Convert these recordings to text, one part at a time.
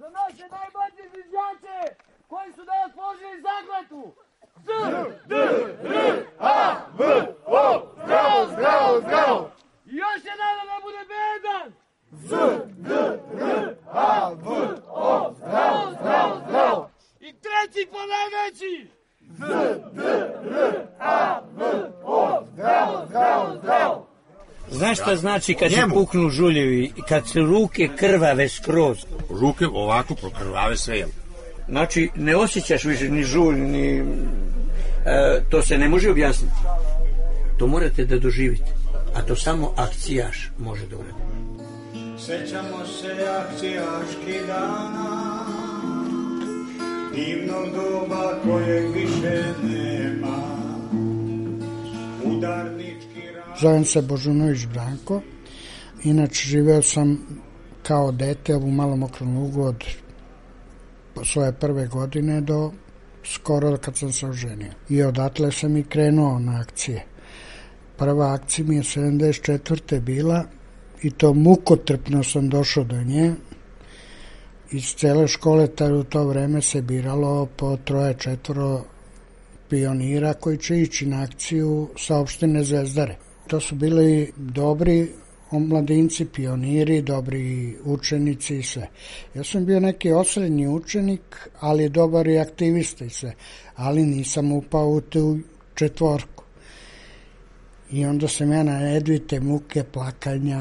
za naše najbolje zvižđače koji su danas položili zakletu. Z, D, R, A, V, O, zdravo, zdravo, zdravo. I još jedan da bude bedan. Z, D, R, A, V, O, zdravo, zdravo, zdravo. I treći po najveći. Z, D, R, A, V, O, zdravo, zdravo, zdravo. Znaš šta znači kad se puknu žuljevi, kad se ruke krvave skroz? Ruke ovako prokrvave sve, jel? Znači, ne osjećaš više ni žulj, ni... E, to se ne može objasniti. To morate da doživite. A to samo akcijaš može da uradi. Sećamo se akcijaški dana Divnog doba kojeg više nema Udarnički Zovem se Božunović Branko. Inače, živeo sam kao dete u malom okrugu od svoje prve godine do skoro kad sam se oženio. I odatle sam i krenuo na akcije. Prva akcija mi je 74. bila i to mukotrpno sam došao do nje. Iz cele škole tar u to vreme se biralo po troje, četvoro pionira koji će ići na akciju sa opštine Zvezdare. To su bili dobri omladinci, pioniri, dobri učenici i sve. Ja sam bio neki osrednji učenik, ali dobar i aktivista i sve, ali nisam upao u tu četvorku. I onda sam ja na edvite muke, plakanja,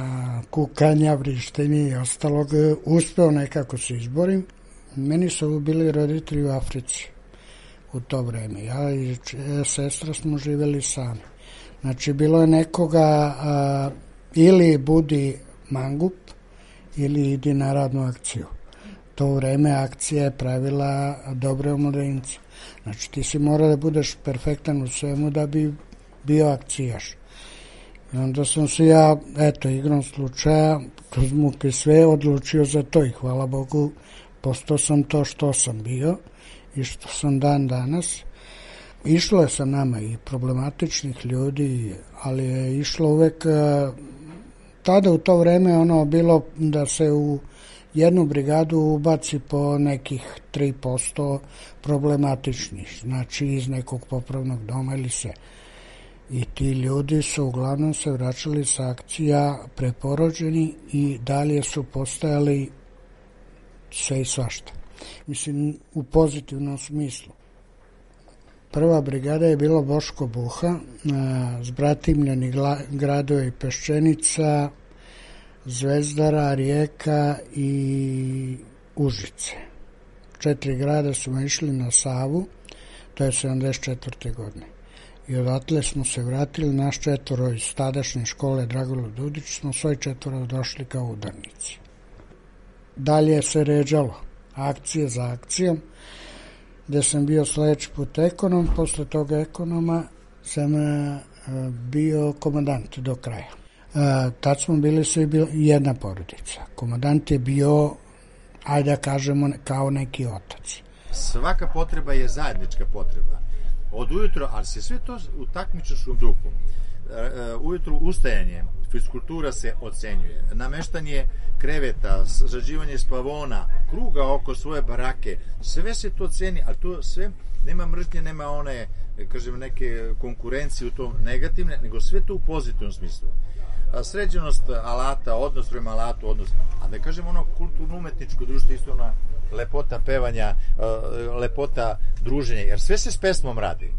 kukanja, vrištenja i ostalog uspeo nekako se izborim. Meni su bili roditelji u Africi u to vreme. Ja i sestra smo živeli sami. Znači, bilo je nekoga a, ili budi mangup ili idi na radnu akciju. To vreme akcija je pravila dobre omladince. Znači, ti si mora da budeš perfektan u svemu da bi bio akcijaš. I onda sam se ja, eto, igrom slučaja, kroz muke sve, odlučio za to i hvala Bogu, postao sam to što sam bio i što sam dan danas. Išlo je sa nama i problematičnih ljudi, ali je išlo uvek tada u to vreme ono bilo da se u jednu brigadu ubaci po nekih 3% problematičnih, znači iz nekog popravnog doma ili se. I ti ljudi su uglavnom se vraćali sa akcija preporođeni i dalje su postajali sve i svašta. Mislim, u pozitivnom smislu. Prva brigada je bila Boško Buha, zbratimljeni gradovi Peščenica, Zvezdara, Rijeka i Užice. Četiri grada smo išli na Savu, to je 74. godine. I odatle smo se vratili, naš četvoro iz tadašnje škole Dragolo Dudić, smo svoj četvoro došli kao udarnici. Dalje se ređalo, akcije za akcijom, gde sam bio sledeći put ekonom, posle toga ekonoma sam bio komandant do kraja. Tad smo bili svi jedna porodica. Komandant je bio, ajde da kažemo, kao neki otac. Svaka potreba je zajednička potreba. Od ujutro, ali se sve to u takmičarskom duhu. Ujutru ustajanje, fiskultura se ocenjuje, nameštanje kreveta, srađivanje spavona, kruga oko svoje barake, sve se to ceni, ali to sve nema mržnje, nema one, kažem, neke konkurencije u tom negativne, nego sve to u pozitivnom smislu. a, sređenost alata, odnos prema alatu, odnos, a da kažem ono kulturno-umetničko društvo, isto ona lepota pevanja, a, lepota druženja, jer sve se s pesmom radi.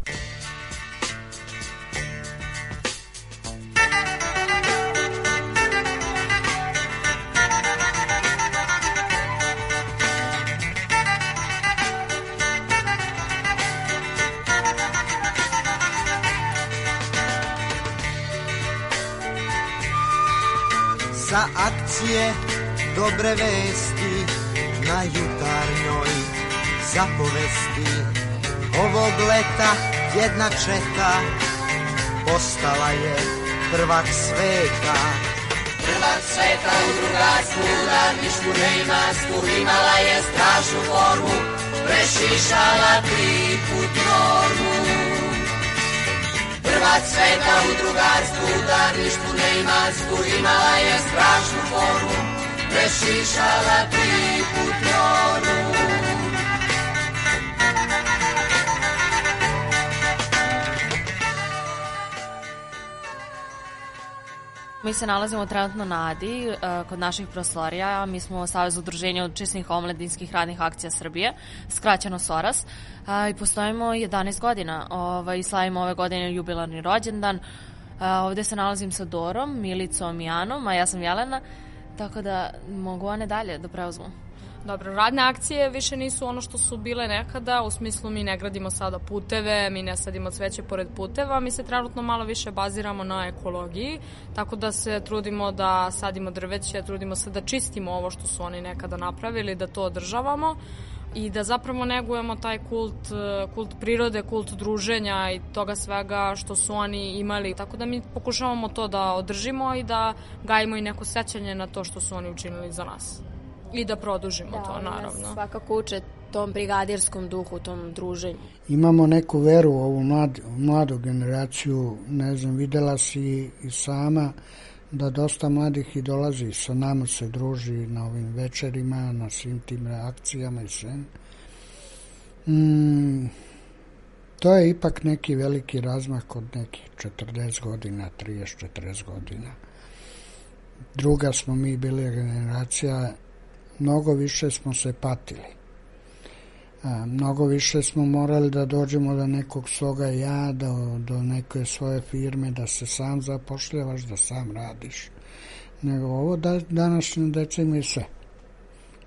Akcije dobre vesti na jutarnjoj zapovesti. Ovog leta jedna četa postala je prvak sveta. Prvak sveta u drugarstvu, u radništvu neimastvu Imala je strašnu formu, prešišala tri put normu Prvak sveta u drugarstvu, u radništvu neimastvu Imala je strašnu formu, prešišala tri put normu Mi se nalazimo trenutno na Adi, uh, kod naših prostorija. Mi smo Savez udruženja učesnih omladinskih radnih akcija Srbije, skraćeno SORAS, i postojimo 11 godina. Ovaj, slavimo ove godine jubilarni rođendan. Ovde se nalazim sa Dorom, Milicom i Anom, a ja sam Jelena, tako da mogu one dalje da preuzmu. Dobro, radne akcije više nisu ono što su bile nekada, u smislu mi ne gradimo sada puteve, mi ne sadimo cveće pored puteva, mi se trenutno malo više baziramo na ekologiji, tako da se trudimo da sadimo drveće, trudimo se da čistimo ovo što su oni nekada napravili, da to održavamo i da zapravo negujemo taj kult, kult prirode, kult druženja i toga svega što su oni imali. Tako da mi pokušavamo to da održimo i da gajimo i neko sećanje na to što su oni učinili za nas i da produžimo da, to, naravno. Da, svakako uče tom brigadirskom duhu, tom druženju. Imamo neku veru u ovu mlad, mladu generaciju, ne znam, videla si i sama da dosta mladih i dolazi sa nama se druži na ovim večerima, na svim tim reakcijama i sve. Mm, to je ipak neki veliki razmak od nekih 40 godina, 30-40 godina. Druga smo mi bili generacija mnogo više smo se patili. A, mnogo više smo morali da dođemo do nekog svoga ja, do, do neke svoje firme, da se sam zapošljavaš, da sam radiš. Nego ovo da, današnje deca imaju sve.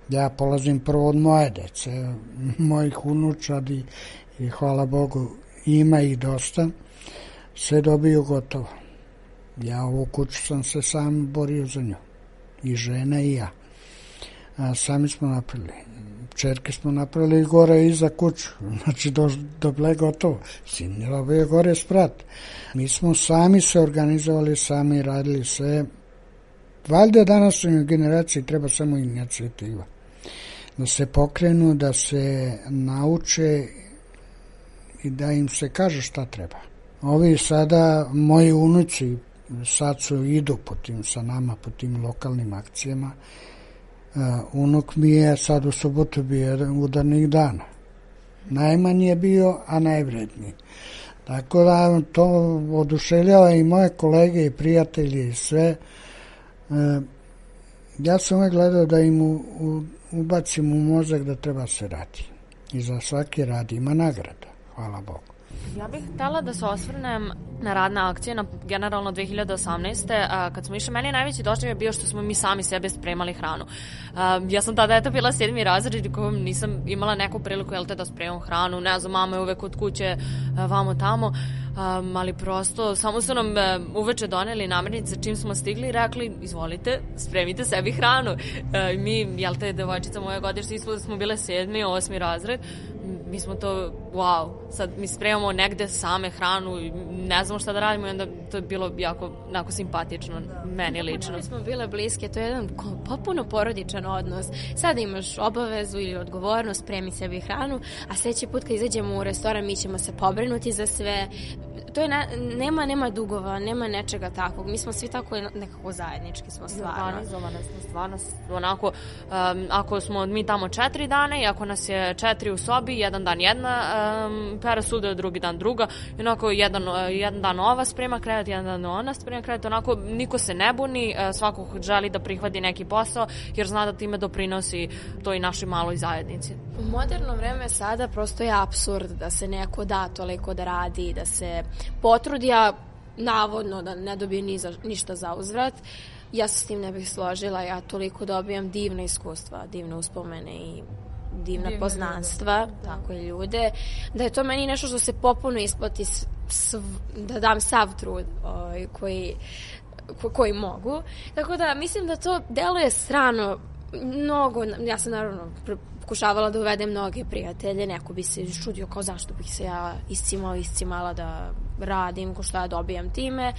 Ja polazim prvo od moje dece, mojih unučadi i hvala Bogu ima ih dosta, sve dobiju gotovo. Ja ovu kuću sam se sam borio za nju. I žena i ja a, sami smo napravili. Čerke smo napravili gore iza kuću, znači do, do je gotovo. Sin je gore sprat. Mi smo sami se organizovali, sami radili sve. Valjda u generaciji treba samo inicijativa. Da se pokrenu, da se nauče i da im se kaže šta treba. Ovi sada, moji unuci, sad su idu po tim, sa nama po tim lokalnim akcijama, unuk mi je sad u subotu bio jedan udarnih dana. Najmanji je bio, a najvredniji. Tako da to oduševljava i moje kolege i prijatelji i sve. Uh, ja sam uvek gledao da im u, u, ubacim u mozak da treba se radi. I za svaki rad ima nagrada. Hvala Bogu. Ja bih htela da se osvrnem na radne akcije na generalno 2018. A, kad smo išli, meni najveći došli je bio što smo mi sami sebe spremali hranu. A, ja sam tada eto bila sedmi razred i kojom nisam imala neku priliku jel te da spremam hranu, ne znam, mama je uvek od kuće vamo tamo, um, ali prosto samo su nam um, uveče doneli namirnice čim smo stigli i rekli izvolite, spremite sebi hranu. Uh, mi, jel te, devojčica moja godište, smo bile sedmi, osmi razred, mi smo to, wow, sad mi spremamo negde same hranu i ne znamo šta da radimo i onda to je bilo jako, jako simpatično, da. meni lično. Mi smo bile bliske, to je jedan popuno porodičan odnos. Sada imaš obavezu ili odgovornost, spremi sebi hranu, a sledeći put kad izađemo u restoran mi ćemo se pobrinuti za sve, to je ne, nema nema dugova, nema nečega takvog. Mi smo svi tako nekako zajednički smo stvarno. Organizovane smo stvarno onako um, ako smo mi tamo četiri dana i ako nas je četiri u sobi, jedan dan jedna um, pere sude, drugi dan druga, i onako jedan, uh, jedan dan ova sprema krevet, jedan dan ona sprema krevet, onako niko se ne buni, uh, svako želi da prihvati neki posao, jer zna da time doprinosi to i našoj maloj zajednici. U moderno vreme sada prosto je absurd da se neko da toliko da radi, da se potrudi, a navodno da ne dobije ni za, ništa za uzvrat. Ja se s tim ne bih složila, ja toliko dobijam divna iskustva, divne uspomene i divna Divne poznanstva, ljude, da. tako i ljude, da je to meni nešto što se popuno isplati sv, da dam sav trud ovaj, koji, ko, koji mogu. Tako da mislim da to deluje strano mnogo, ja sam naravno pokušavala da uvedem mnoge prijatelje, neko bi se čudio kao zašto bih se ja iscimala, iscimala da radim, ko šta ja dobijam time.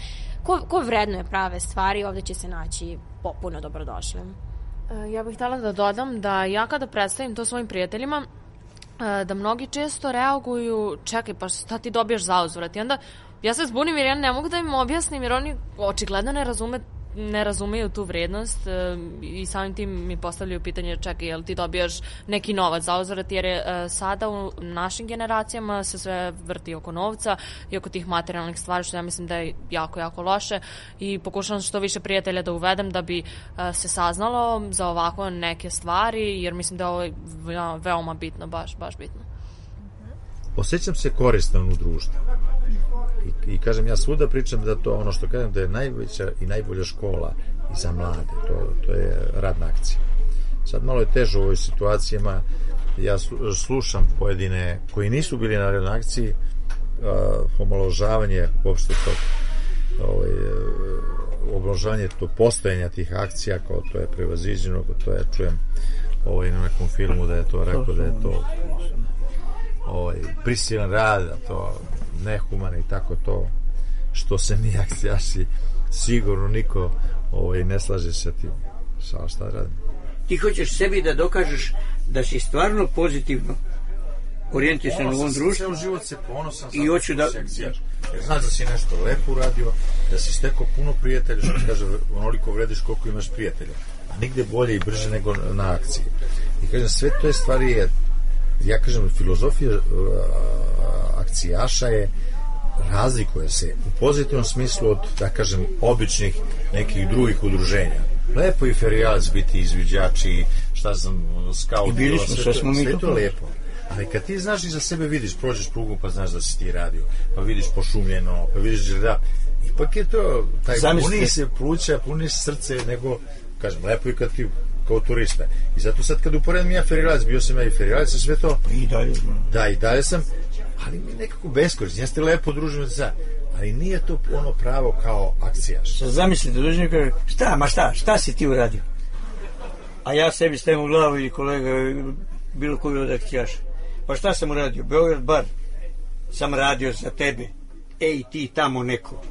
Ko, ko vrednuje prave stvari, ovde će se naći popuno dobrodošlim. E, Ja bih htjela da dodam da ja kada predstavim to svojim prijateljima, e, da mnogi često reaguju, čekaj, pa šta ti dobijaš za uzvrat? I onda ja se zbunim jer ja ne mogu da im objasnim jer oni očigledno ne razume ne razumeju tu vrednost e, i samim tim mi postavljaju pitanje čekaj, jel ti dobijaš neki novac za uzvrat jer je e, sada u našim generacijama se sve vrti oko novca i oko tih materijalnih stvari što ja mislim da je jako, jako loše i pokušavam što više prijatelja da uvedem da bi e, se saznalo za ovako neke stvari jer mislim da je ovo ve- veoma bitno, baš, baš bitno. Osjećam se koristan u društvu. I, I kažem, ja svuda pričam da to ono što kažem da je najveća i najbolja škola i za mlade, to, to je radna akcija. Sad malo je teže u ovoj situacijama, ja slu- slušam pojedine koji nisu bili na radnoj akciji, uh, omaložavanje uopšte tog ovaj, omaložavanje to postojanja tih akcija kao to je prevaziđeno, kao to je čujem ovaj, na nekom filmu da je to rekao da je to ovaj, prisilan rad, to nehuman i tako to što se mi akcijaši sigurno niko ovaj, ne slaže sa tim sa šta radim. Ti hoćeš sebi da dokažeš da si stvarno pozitivno orijentisan u ovom društvu Ceo život se ponosan i hoću da... Jer znaš da si nešto lepo uradio, da si stekao puno prijatelja, što kaže, onoliko vrediš koliko imaš prijatelja. A nigde bolje i brže nego na akciji. I kažem, sve to je stvari je, ja kažem, filozofija uh, akcijaša je razlikuje se u pozitivnom smislu od, da kažem, običnih nekih drugih udruženja. Lepo i ferijalac biti izviđači, šta znam, skaut. I bili smo, sve smo mi sve to to lepo. Ali kad ti znaš i za sebe vidiš, prođeš prugu pa znaš da si ti radio, pa vidiš pošumljeno, pa vidiš da ipak je to, taj Zamislite. puni se pluća, puni se srce, nego, kažem, lepo i kad ti kao turista. I zato sad kad uporedim ja ferijalac, bio sam ja i ferijalac i sve to. I dalje. Da, i dalje sam, ali mi je nekako beskorisno. Jeste lepo družimo se ali nije to ono pravo kao akcijaš. Sad zamislite, dođe kaže, šta, ma šta, šta si ti uradio? A ja sebi stavim u glavu i kolega, bilo koji od akcijaša. Pa šta sam uradio? Beograd bar. Sam radio za tebe. Ej, ti tamo neko.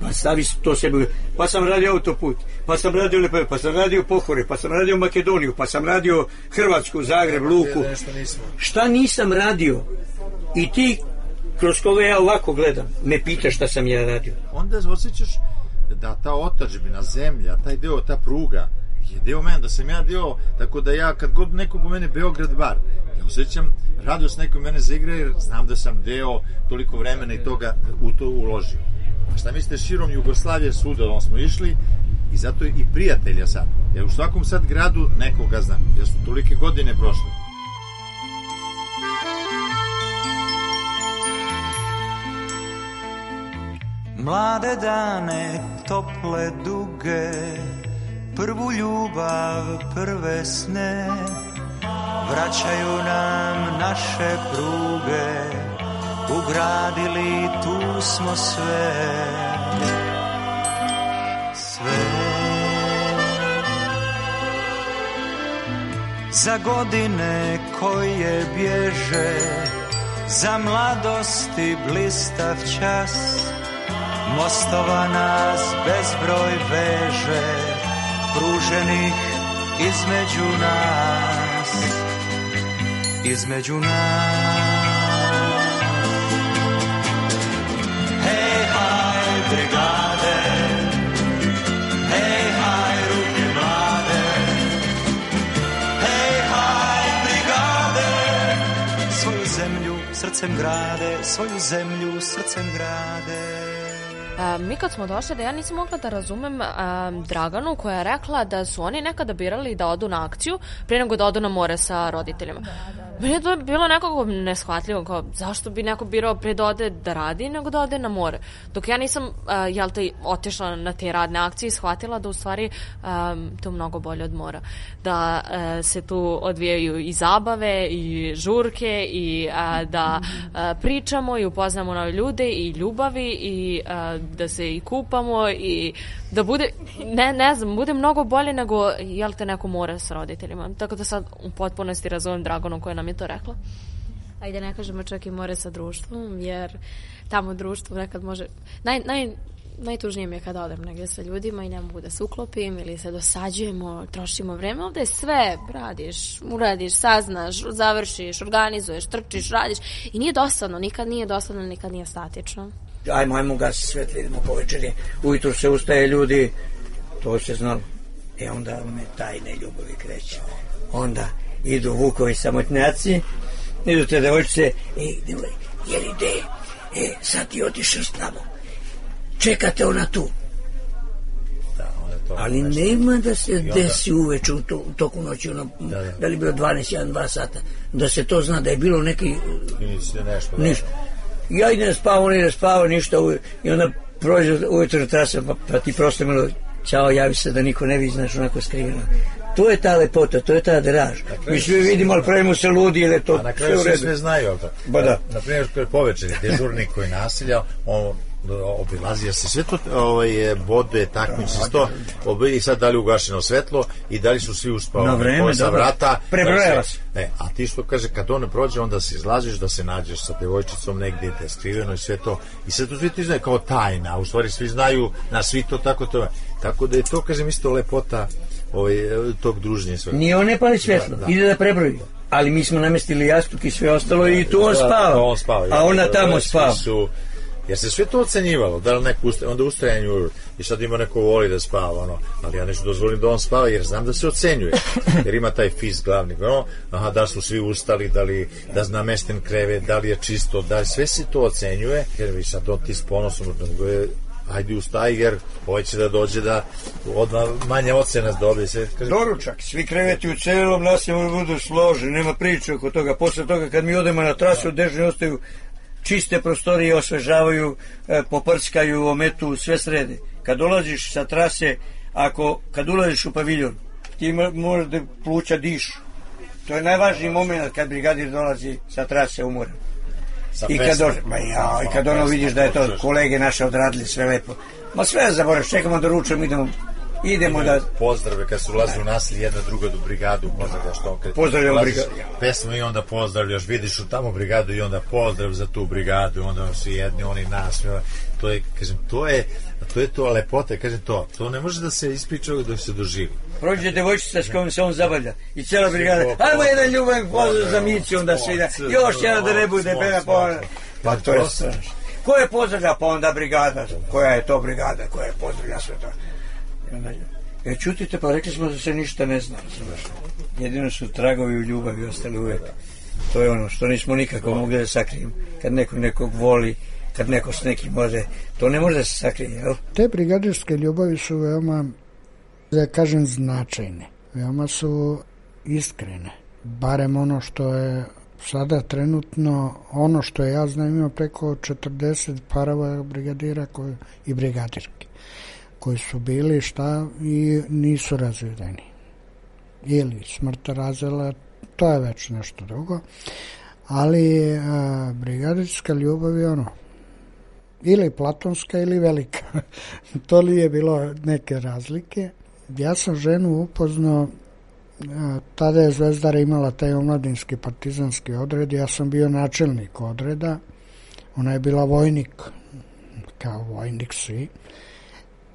Pa stavi to sebi. Pa sam radio autoput, pa sam radio Lepe, pa sam radio Pohore, pa sam radio Makedoniju, pa sam radio Hrvatsku, Zagreb, Luku. Šta nisam radio? I ti, kroz koga ja ovako gledam, me pitaš šta sam ja radio. Onda osjećaš da ta otačbina, zemlja, taj deo, ta pruga, je deo mene, da sam ja deo, tako da ja kad god neko pomene Beograd bar, ja osjećam radost neko mene zaigra jer znam da sam deo toliko vremena i toga u to uložio. A šta mislite, širom Jugoslavije svuda on smo išli i zato i prijatelja sad. Jer u svakom sad gradu nekoga znam, jer su tolike godine prošle. Mlade dane, tople duge, prvu ljubav, prve sne, vraćaju nam naše pruge, ugradili tu smo sve. Sve. Za godine koje bježe, za mladosti blistav čas, Mostova nas bezbroj veže, pruženih između nas, između nas. Srcem grade, svoju zemlju srcem grade. A, mi kad smo došli, da ja nisam mogla da razumem a, Draganu koja je rekla da su oni nekada birali da odu na akciju prije nego da odu na more sa roditeljima. Meni je to bilo nekako neshvatljivo, kao zašto bi neko birao pre da ode da radi nego da ode na more. Dok ja nisam, uh, jel te, otišla na te radne akcije i shvatila da u stvari um, to mnogo bolje od mora. Da uh, se tu odvijaju i zabave i žurke i uh, da uh, pričamo i upoznamo nove ljude i ljubavi i uh, da se i kupamo i da bude, ne, ne znam, bude mnogo bolje nego, jel te, neko more sa roditeljima. Tako da sad u potpunosti razumem Dragonu koja nam je to rekla. Ajde ne kažemo čak i more sa društvom, jer tamo društvo nekad može... Naj, naj, najtužnije mi je kada odem negdje sa ljudima i ne mogu da se uklopim ili se dosađujemo, trošimo vreme. Ovde je sve, radiš, uradiš, saznaš, završiš, organizuješ, trčiš, radiš i nije dosadno, nikad nije dosadno, nikad nije statično. Ajmo, ajmo gasi svetli, idemo po večeri. Ujutru se ustaje ljudi, to se znalo. E onda me tajne ljubavi kreće. Onda idu vukovi samotnjaci, idu te devojčice, e, devoj, jeli de, e, sad ti otišao s tamo. Čekate ona tu. Ali nema da se onda- desi uveče u, to, u toku noći, ono, da, da. li bilo 12, 1, 2 sata, da se to zna da je bilo neki Nisi nešto. da. ništa. Ja idem spavao, on ide spavao, ništa. uve- I onda prođe ujutro trasa, pa, pa ti prosto milo, ćao, javi se da niko ne vidi, znaš, onako skriveno. To je ta lepota, to je ta draž. Mi svi vidimo, ali pravimo se ludi, je to A na sve kraju u sve, sve znaju, jel da? Ba da. Na primjer, kad je povečer, dežurnik koji nasilja, on obilazio se sve to ovaj, bode, takmiče se to i sad da li ugašeno svetlo i da li su svi uspavali Na vreme, sa vrata Prebrojava da li se. e, a ti što kaže kad on prođe onda se izlaziš da se nađeš sa devojčicom negdje da je skriveno i sve to i sad to svi ti znaju kao tajna a u stvari svi znaju na svi to tako to tako da je to kažem isto lepota ovaj, tog druženja sve Nije on ne pali svjetlo, Da, da. ide da prebroji. Ali mi smo namestili jastuk i sve ostalo i tu on Da, spava. on spava. A ona tamo spava. Su, jer se sve to ocenjivalo, da li neko ustaje, onda ustajanju i sad ima neko voli da spava, ono, ali ja neću dozvolim da on spava jer znam da se ocenjuje, jer ima taj fiz glavni, ono, aha, da su svi ustali, da li, da zna mesten krevet, da li je čisto, da li sve se to ocenjuje, jer vi sad on ti s ponosom, ajde ustaj jer ovaj će da dođe da odmah manje ocena dobije se. Kaže, Doručak, svi kreveti u celom naselju budu složeni, nema priče oko toga. Posle toga kad mi odemo na trasu, dežni ostaju čiste prostorije, osvežavaju, e, poprskaju, ometu, sve srede. Kad dolaziš sa trase, ako, kad ulaziš u paviljon, ti možeš da pluća dišu. To je najvažniji moment kad brigadir dolazi sa trase umoran. I kad, dođe, ma ja, i kad ono vidiš da je to kolege naše odradili sve lepo. Ma sve zaboraš, čekamo da ručamo, idemo, idemo da... pozdrave kad su ulazili u nasilje jedna druga do brigadu pozdravljaš to kad Pozdravljam brigadu. pesmu i onda pozdravljaš vidiš u tamo brigadu i onda pozdrav za tu brigadu onda svi jedni oni nas to je kažem to je to je to lepota kažem to to ne može da se ispriča da se doživi Prođe devojčica s kojom se on zabavlja i cijela brigada. Ajmo jedan ljubav pozdrav za Miću, onda svi da, još jedan da ne bude pena pa Pa to je strašno. Ko je pozdravlja? Pa onda brigada. Koja je to brigada koja je pozdravlja sve to? E, čutite, pa rekli smo da se ništa ne zna. Jedino su tragovi u ljubavi ostali uvek. To je ono što nismo nikako mogli da sakrijemo. Kad neko nekog voli, kad neko s nekim može, to ne može da se sakrije, jel? Te brigadirske ljubavi su veoma, da kažem, značajne. Veoma su iskrene. Barem ono što je sada trenutno, ono što ja znam ima preko 40 parova brigadira koji, i brigadirke koji su bili šta i nisu razvedeni. Ili smrt razvela, to je već nešto drugo. Ali a, brigadirska ljubav je ono, ili platonska ili velika. to li je bilo neke razlike. Ja sam ženu upoznao a, tada je Zvezdara imala taj omladinski partizanski odred, ja sam bio načelnik odreda, ona je bila vojnik, kao vojnik svi,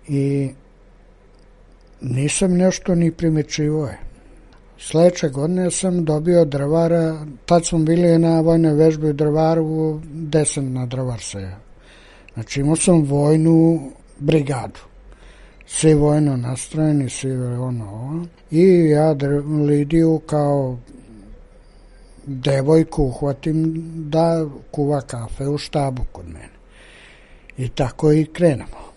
i nisam nešto ni primećivo je. Sledeće godine sam dobio drvara, tad smo bili na vojnoj vežbi u drvaru, desant na drvar se. Znači imao sam vojnu brigadu. Svi vojno nastrojeni, svi ono ovo. I ja Lidiju kao devojku uhvatim da kuva kafe u štabu kod mene. I tako i krenemo.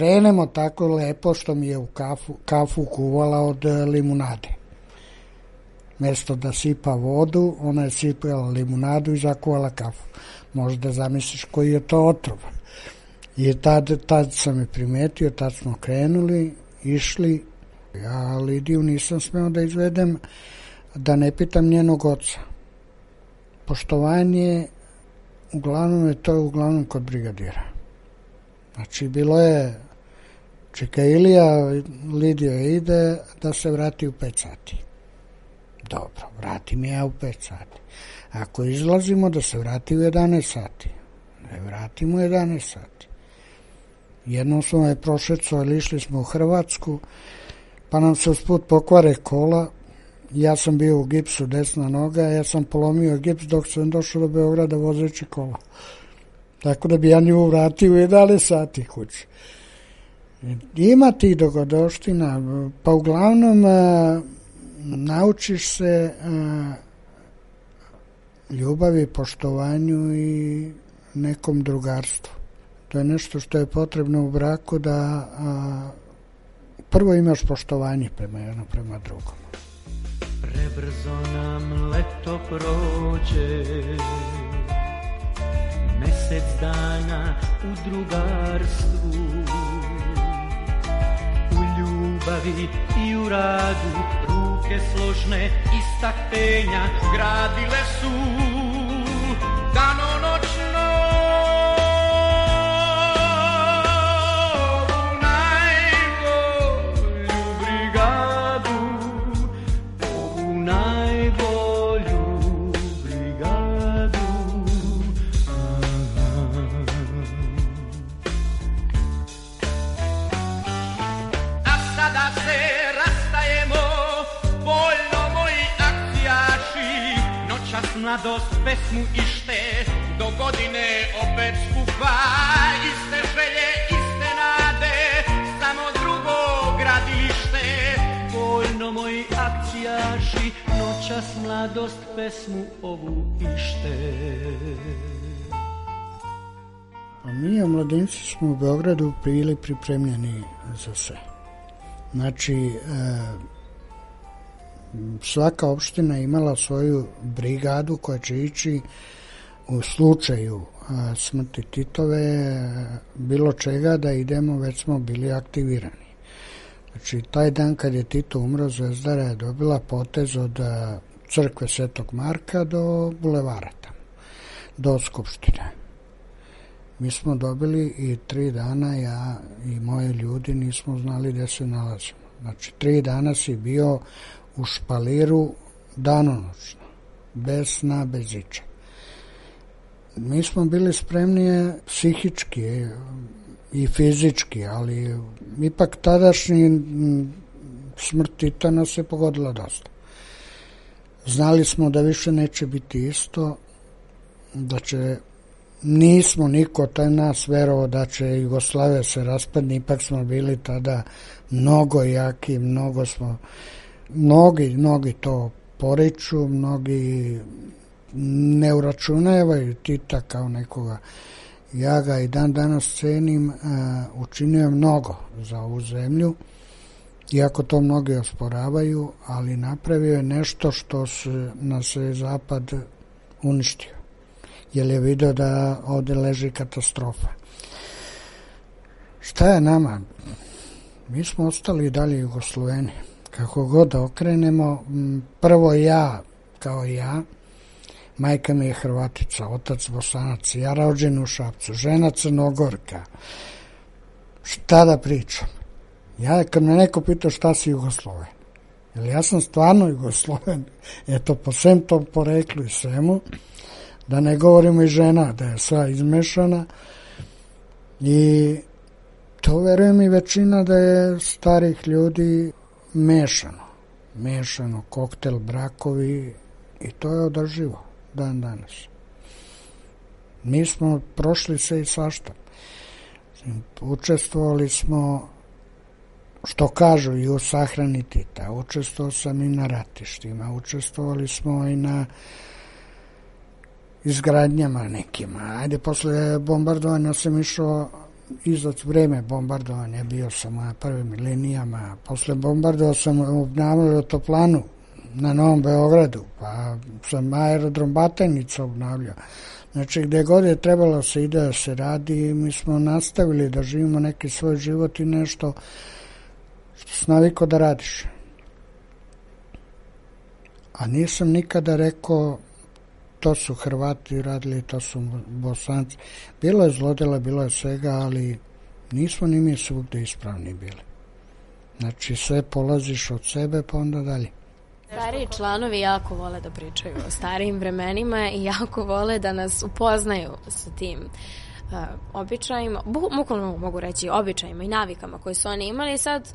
Krenemo tako lepo što mi je u kafu, kafu kuvala od e, limunade. Mesto da sipa vodu, ona je sipala limunadu i zakuvala kafu. Možda zamisliš koji je to otrov. I tad, tad sam je primetio, tad smo krenuli, išli. Ja Lidiju nisam smeo da izvedem da ne pitam njenog oca. Poštovanje, uglavnom je to uglavnom kod brigadira. Znači, bilo je čeka Ilija, Lidija ide da se vrati u 5 sati. Dobro, vrati mi ja u 5 sati. Ako izlazimo da se vrati u 11 sati. Ne vratimo u 11 sati. Jednom smo je prošecovali, išli smo u Hrvatsku, pa nam se usput pokvare kola, ja sam bio u gipsu desna noga, ja sam polomio gips dok sam došao do Beograda vozeći kola. Tako da bi ja nju vratio u 11 sati kući. Ima tih dogodoština, pa uglavnom a, naučiš se a, ljubavi, poštovanju i nekom drugarstvu. To je nešto što je potrebno u braku da a, prvo imaš poštovanje prema jedno prema drugom. Prebrzo nam leto prođe Mesec dana u drugarstvu ljubavi i u radu. Ruke složne i staktenja Gradile su bili pripremljeni za sve. Znači, e, svaka opština imala svoju brigadu koja će ići u slučaju a, smrti Titove, e, bilo čega da idemo, već smo bili aktivirani. Znači, taj dan kad je Tito umro, Zvezdara je dobila potez od crkve Svetog Marka do bulevara tamo, do Skupštine. Mi smo dobili i tri dana, ja i moje ljudi nismo znali gde se nalazimo. Znači, tri dana si bio u špaliru danonočno, bez sna, bez iča. Mi smo bili spremni psihički i fizički, ali ipak tadašnji smrt Tita nas je pogodila dosta. Znali smo da više neće biti isto, da će nismo niko taj nas verovao da će Jugoslavia se raspadne, ipak smo bili tada mnogo jaki, mnogo smo, mnogi, mnogi to poriču, mnogi ne uračunavaju Tita kao nekoga. Ja ga i dan danas cenim, uh, učinio je mnogo za ovu zemlju, iako to mnogi osporavaju, ali napravio je nešto što se, nas je Zapad uništio jer je video da ovde leži katastrofa. Šta je nama? Mi smo ostali dalje Jugosloveni. Kako god da okrenemo, prvo ja, kao ja, majka mi je Hrvatica, otac Bosanac, ja rođen u Šapcu, žena Crnogorka. Šta da pričam? Ja, kad me neko pita šta si Jugosloven, jer ja sam stvarno Jugosloven, eto, po svem tom poreklu i svemu, da ne govorimo i žena, da je sva izmešana i to verujem i većina da je starih ljudi mešano. Mešano, koktel, brakovi i to je održivo dan danas. Mi smo prošli sve i svašta. Učestvovali smo što kažu i u sahrani Tita. Učestvovao sam i na ratištima, učestvovali smo i na izgradnjama nekima. Ajde, posle bombardovanja sam išao iza vreme bombardovanja, bio sam na prvim linijama. Posle bombardovanja sam obnavljao toplanu na Novom Beogradu, pa sam aerodrom Batajnica obnavljao. Znači, gde god je trebalo se ide da se radi, mi smo nastavili da živimo neki svoj život i nešto što si naviko da radiš. A nisam nikada rekao to su Hrvati radili, to su Bosanci. Bilo je zlodela, bilo je svega, ali nismo ni mi svugde ispravni bili. Znači, sve polaziš od sebe, pa onda dalje. Stariji članovi jako vole da pričaju o starijim vremenima i jako vole da nas upoznaju sa tim uh, običajima, bukvalno mogu reći običajima i navikama koje su oni imali. Sad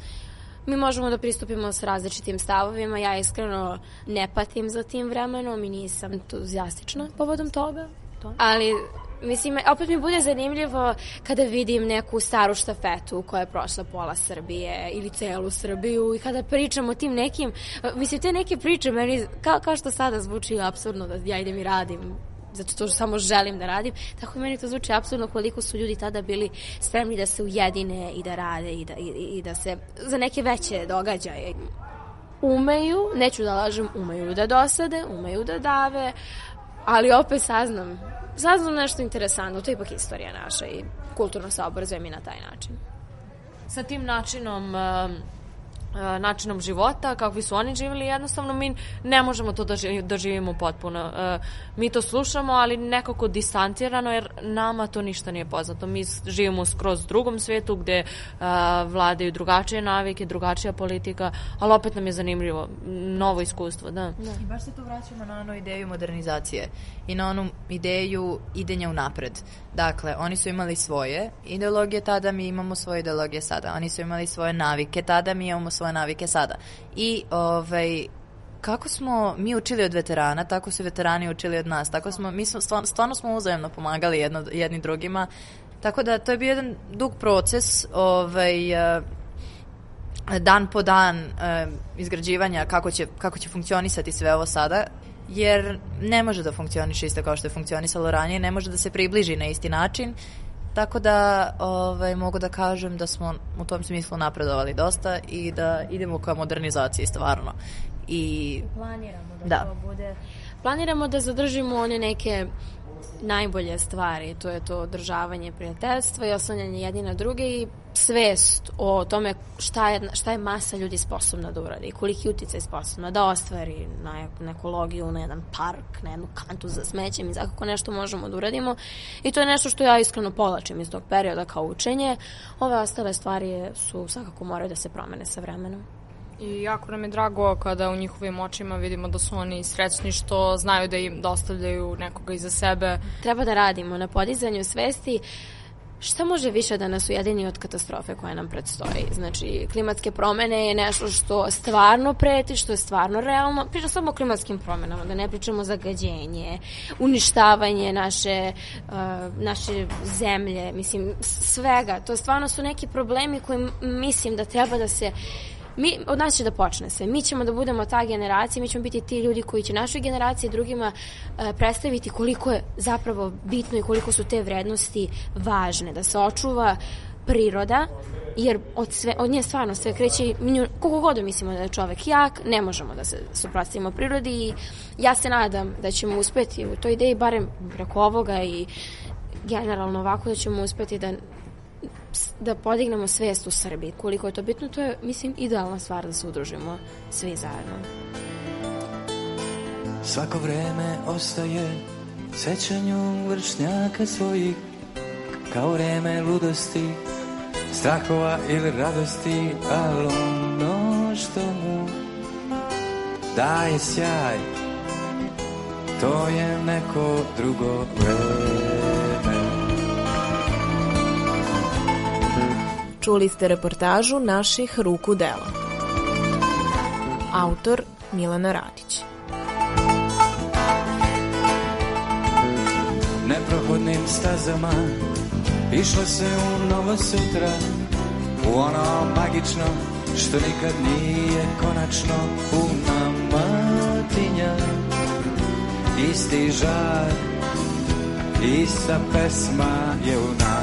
mi možemo da pristupimo s različitim stavovima. Ja iskreno ne patim za tim vremenom i nisam entuzijastična povodom toga. To. Ali Mislim, opet mi bude zanimljivo kada vidim neku staru štafetu koja je prošla pola Srbije ili celu Srbiju i kada pričam o tim nekim, mislim, te neke priče meni, kao, kao što sada zvuči absurdno da ja idem i radim zato što samo želim da radim, tako meni to zvuči apsolutno koliko su ljudi tada bili spremni da se ujedine i da rade i da, i, i da se za neke veće događaje. Umeju, neću da lažem, umeju da dosade, umeju da dave, ali opet saznam, saznam nešto interesantno, to je ipak istorija naša i kulturno se obrazujem i na taj način. Sa tim načinom E, načinom života, kakvi su oni živjeli, jednostavno mi ne možemo to da, živimo, da živimo potpuno. E, mi to slušamo, ali nekako distancirano, jer nama to ništa nije poznato. Mi živimo u skroz drugom svetu gde e, vladaju drugačije navike, drugačija politika, ali opet nam je zanimljivo, novo iskustvo, da. da. I baš se tu vraćamo na onu ideju modernizacije i na onu ideju idenja u napred. Dakle, oni su imali svoje ideologije tada, mi imamo svoje ideologije sada. Oni su imali svoje navike tada, mi imamo svoje navike sada. I ovaj, kako smo mi učili od veterana, tako su veterani učili od nas. Tako smo, mi smo, stvarno, stvarno smo uzajemno pomagali jedno, jedni drugima. Tako da to je bio jedan dug proces ovaj, eh, dan po dan eh, izgrađivanja kako će, kako će funkcionisati sve ovo sada jer ne može da funkcioniše isto kao što je funkcionisalo ranije, ne može da se približi na isti način, tako da ovaj, mogu da kažem da smo u tom smislu napredovali dosta i da idemo ka modernizaciji stvarno. I planiramo da, da. to bude planiramo da zadržimo one neke najbolje stvari, to je to održavanje prijateljstva i oslanjanje jedni na druge i svest o tome šta je, šta je masa ljudi sposobna da uradi, koliki uticaj sposobna da ostvari na, na ekologiju, na jedan park, na jednu kantu za smećem i za kako nešto možemo da uradimo i to je nešto što ja iskreno povlačim iz tog perioda kao učenje. Ove ostale stvari su svakako moraju da se promene sa vremenom. I jako nam je drago kada u njihovim očima vidimo da su oni srećni što znaju da im dostavljaju nekoga iza sebe. Treba da radimo na podizanju svesti Šta može više da nas ujedini od katastrofe koja nam predstoji? Znači, klimatske promene je nešto što stvarno preti, što je stvarno realno. Pričam samo o klimatskim promenama, da ne pričamo o zagađenje, uništavanje naše, uh, naše zemlje, mislim, svega. To stvarno su neki problemi koji mislim da treba da se mi, od nas će da počne sve. Mi ćemo da budemo ta generacija, mi ćemo biti ti ljudi koji će našoj generaciji drugima e, predstaviti koliko je zapravo bitno i koliko su te vrednosti važne, da se očuva priroda, jer od, sve, od nje stvarno sve kreće, koliko god mislimo da je čovek jak, ne možemo da se suprotstavimo prirodi i ja se nadam da ćemo uspeti u toj ideji, barem preko ovoga i generalno ovako da ćemo uspeti da da podignemo svest u Srbiji. Koliko je to bitno, to je, mislim, idealna stvar da se udružimo svi zajedno. Svako vreme ostaje sećanju vršnjaka svojih kao vreme ludosti, strahova ili radosti, ali ono što mu daje sjaj, to je neko drugo vreme. Čuli ste reportažu naših ruku dela. Autor Milana Radić. Neprohodnim stazama išlo se u novo sutra, u ono magično Što nikad nije konačno u nama tinja Isti žar, ista pesma je u nama